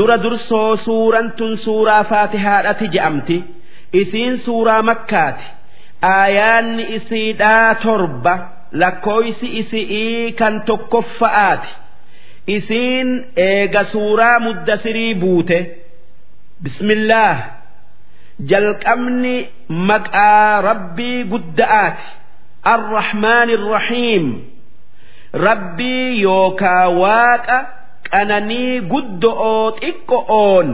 dura dursoo suuraan tun suuraa faatihaadhati je'amti. Isiin suuraa makkaati. Aayaanni isiidhaa torba lakkooysi isi'ii kan tokkoffa'aati. Isiin eega suuraa muddasirii buute. Bismillaah jalqabni maqaa rabbii gudda'aati. Arrahmaani irrahiim rabbii yookaa waaqa qananii guddo'oo xiqqo'oon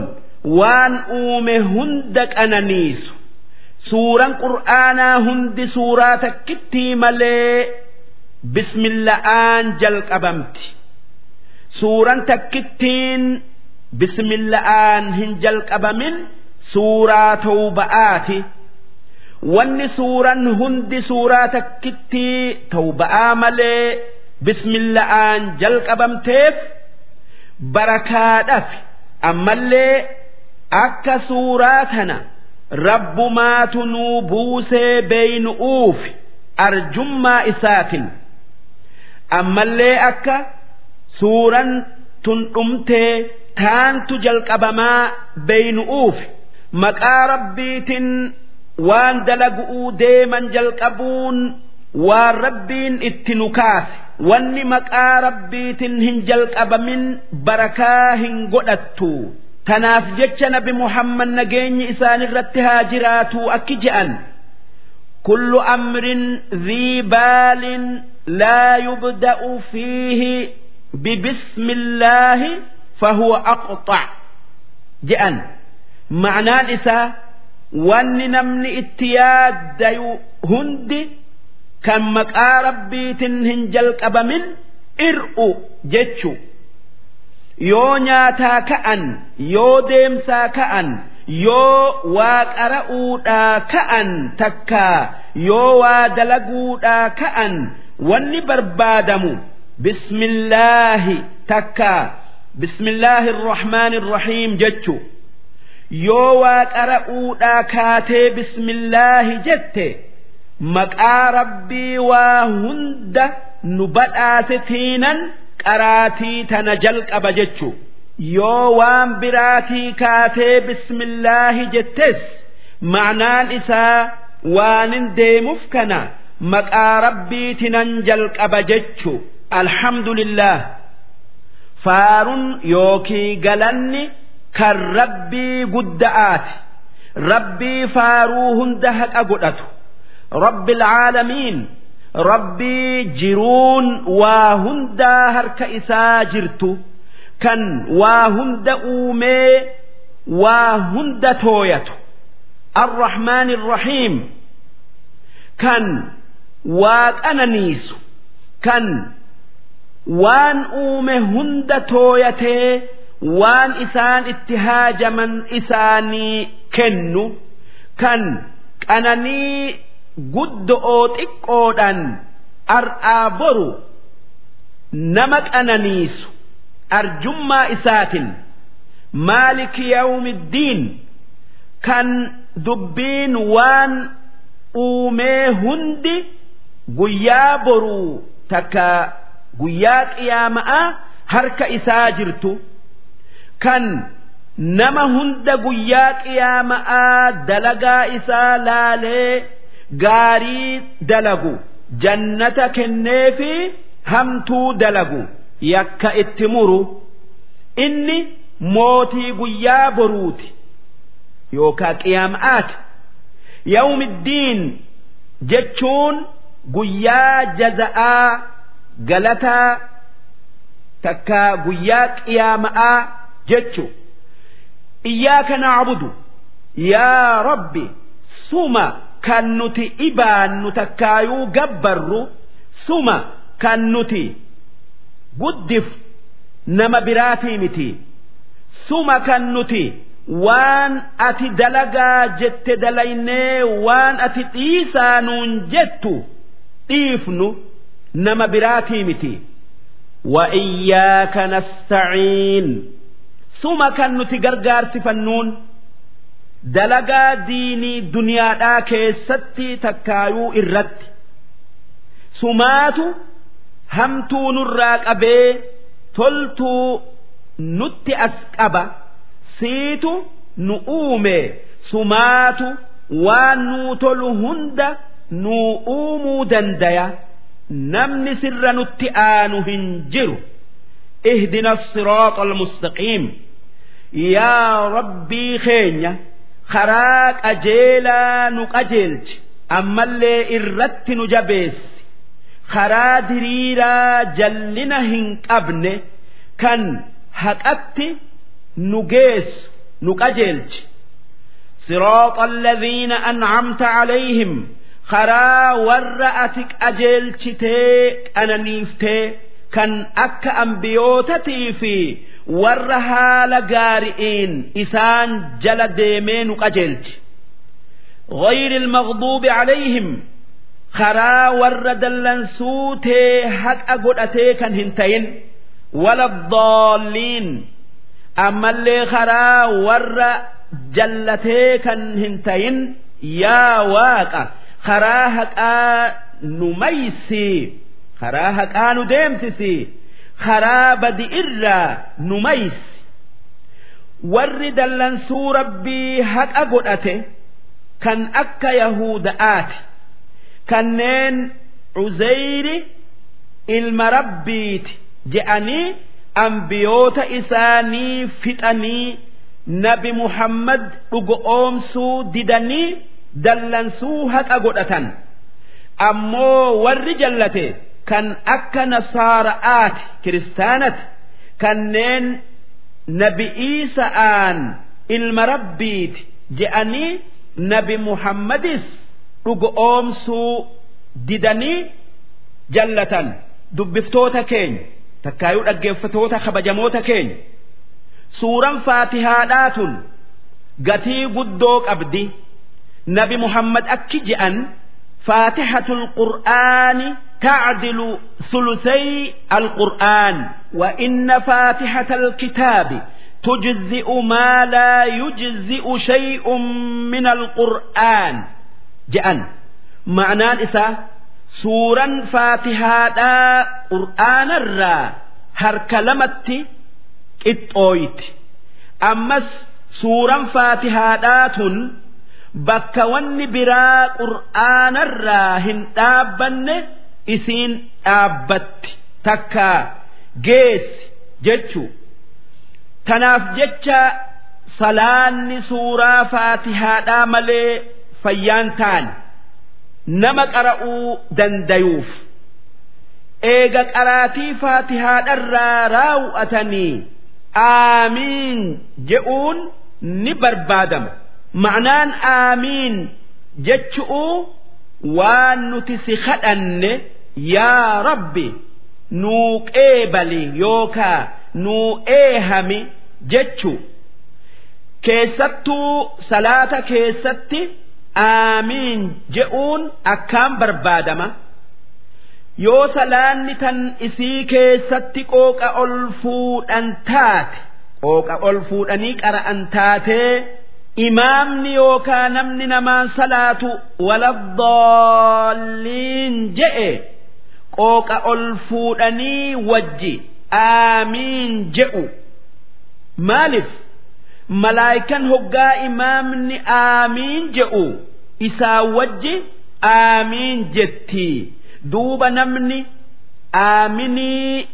waan uume hunda qananiisu. Suuraan qur'aanaa hundi suuraa takkittii malee bismilla'aan jalqabamti. Suuraan takkittiin bismilla'aan hin jalqabamin suuraa tawba'aati. Wanni suuraan hundi suuraa takkittii tawba'aa malee bismilla'aan jalqabamteef barakaadhaaf. Ammallee akka suuraa tana rabbumaatu nuu buusee beeynu'uuf arjummaa isaatin. Ammallee akka suuraan tun dhumtee taantu jalqabamaa beeynu'uuf maqaa rabbiitin waan dalagu'uu deeman jalqabuun waan rabbiin itti nu kaase wanni maqaa rabbiitin hin jalqabamin barakaa hin godhattu. Tanaaf jecha nabi muhammad nageenyi isaanirratti haa jiraatu akki je'an. Kullu amrin dhii baalin laa yubda'u fiihi bibismillaahi fahuwa aqxac je'an. Ma'naan isaa wanni namni itti yaaddayu hundi kan maqaa rabbiitin hin jalqabamin ir'u jechu. Yoo nyaataa ka'an yoo deemsaa ka'an yoo waa qara'uudhaa ka'an takkaa yoo waa dalaguudhaa ka'an wanni barbaadamu bismillaahi takkaa bismillaahi irrahmaani irrahiim jechu. Yoo waa qara'uudhaa kaatee bismillaahi jette maqaa rabbii waa hunda nu badhaase tiinan qaraatii tana jalqaba jechu yoo waan biraatii kaatee bismillaahi jettes ma'naan isaa waanin deemuuf kana maqaa rabbiitinan jalqaba jechu alhamdulillah. Faarun yookii galanni kan rabbii gudda'aati. Rabbii faaruu hunda haqa godhatu rabbi alcaalamiin rabbii jiruun waa hundaa harka isaa jirtu. Kan waa hunda uumee waa hunda tooyatu arrahmaan irrahiim kan waa qananiisu kan waan uume hunda tooyatee waan isaan itti haajaman isaanii kennu. Kan qananii guddo'oo xiqqoodhaan ar'aa boru nama qananiisu arjummaa isaatin maaliki yawmiddiin kan dubbiin waan uumee hundi guyyaa boruu takka guyyaa qiyaama'aa harka isaa jirtu kan nama hunda guyyaa qiyaama'aa dalagaa isaa laalee gaarii dalagu jannata kenneefi hamtuu dalagu yakka itti muru. Inni mootii guyyaa boruuti yookaa qiyaama'aati yawmiddiin jechuun guyyaa jaza'aa galataa takkaa guyyaa qiyaama'aa jechu. Iyyaaka nacbudu yaa rabbi suma kan nuti ibaannu takkaayuu gabbarru suma kan nuti guddiftu nama biraatii miti. Suma kan nuti waan ati dalagaa jette dalaynee waan ati dhiisaanuun jettu dhiifnu nama biraatii miti. Wa'iyyaaka nastaciin. Suma kan nuti gargaarsifannuun dalagaa diinii duniyaadhaa keessatti takkaayuu irratti. Sumaatu hamtuu nurraa qabee toltuu nutti as qaba. Siitu nu uume. Sumaatu waan nuu tolu hunda nuu uumuu dandaya. Namni sirra nutti aanu hin jiru. Ihdina siraaxa almustaqiim yaa rabbii keenya المستقيم يا ربي خينيا خراك أجيلا نقجلج أما اللي إردت نجبيس خرا دريرا جلنا هنقبن كان هكأت نجيس نقجلج صراط الذين أنعمت عليهم خرا ورأتك أجلتك أنا نيفتك kan akka ambiyootatii fi warra haala gaari'iin isaan jala deemee nu qajeelche غير المغضوب عليهم خرا ور دلنسوتي حق أقول كان هنتين ولا الضالين أما اللي خرا ور جلتي كان هنتين يا واقع خرا حق نميسي karaa haqaa nu deemsisi karaa badi irraa nu maysi warri dallansuu rabbii haqa godhate kan akka yahuda'aati kanneen cuzeyri ilma rabbiiti je'anii ambiyoota isaanii fixanii nabi muhammad dhugoomsuu didanii dallansuu haqa godhatan ammoo warri jallate kan akka nasaara'aati kiristaanati kanneen nabi iisa'aan ilma rabbiiti je'anii nabi muhammadis dhugoomsuu didanii jallatan. Dubbiftoota keenya takkaayuu dhaggeeffatoota kabajamoota keenya. Suuraan faatihaadhaatun gatii guddoo qabdi. Nabi muhammad akki je'an faatihatul qur'aani تعدل ثلثي القرآن وإن فاتحة الكتاب تجزئ ما لا يجزئ شيء من القرآن جأن معنى الإساء سورا فاتحة قرآن الرا هر كلمت إتويت أمس سورا فاتحة bakka wanni biraa qur'aanarraa hin dhaabbanne isiin dhaabbatti takka geessi jechu tanaaf jecha salaanni suuraa faatihaadhaa malee fayyaan taane nama qara'uu dandayuuf. Eega qaraatii faatihaadharraa raawwatanii aamiin je'uun ni barbaadama. Ma'naan aamiin jechu'uu waan nuti si kadhanne yaa rabbi nuu qeebali yookaa nuu eehami jechu keessattuu salaata keessatti aamiin je'uun akkaan barbaadama. Yoo salaanni tan isii keessatti qooqa ol fuudhan taate. Qooqa ol fuudhanii qara'an taatee imaamni yookaa namni namaan salaatu waladdaalliin je'e qooqa ol fuudhanii wajji aamiin je'u. Maaliif? Malaayikan hoggaa imaamni aamiin je'u isaa wajji aamiin jetti. Duuba namni aaminii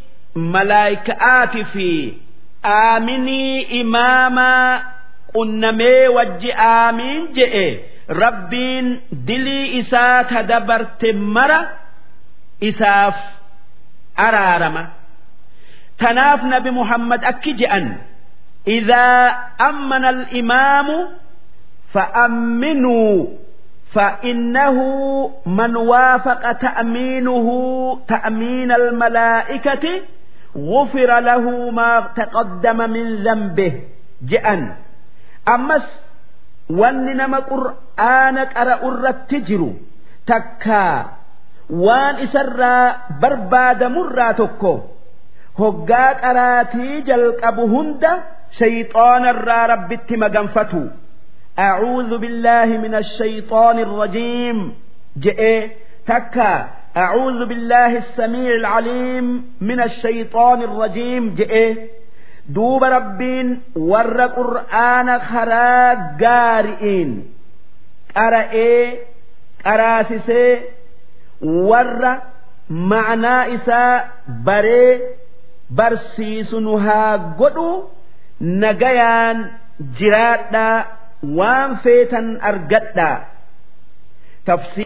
malaayika'aati fi aaminii imaamaa qunnamee wajji aamiin je'e. Rabbiin dilii isaa ta dabarte mara isaaf araarama tanaaf nabi muhammad akki je'an idaa ammana alimaamu فأمنوا فإنه من وافق تأمينه تأمين الملائكة غفر له ما تقدم من ذنبه جأن أمس وانما قرآن قرأ الرتجر تكا وان إسرى برباد مرة تكو هقا قراتي جلقب هند شيطان الرا ربت مغنفتو أعوذ بالله من الشيطان الرجيم جئ تكا أعوذ بالله السميع العليم من الشيطان الرجيم جئ duuba rabbiin warra qur'aana karaa gaari'iin qara'ee qaraasisee warra ma'anaa isaa baree barsiisu nu haa godhu nagayaan jiraadhaa waan feetan argadhaa. Tafsir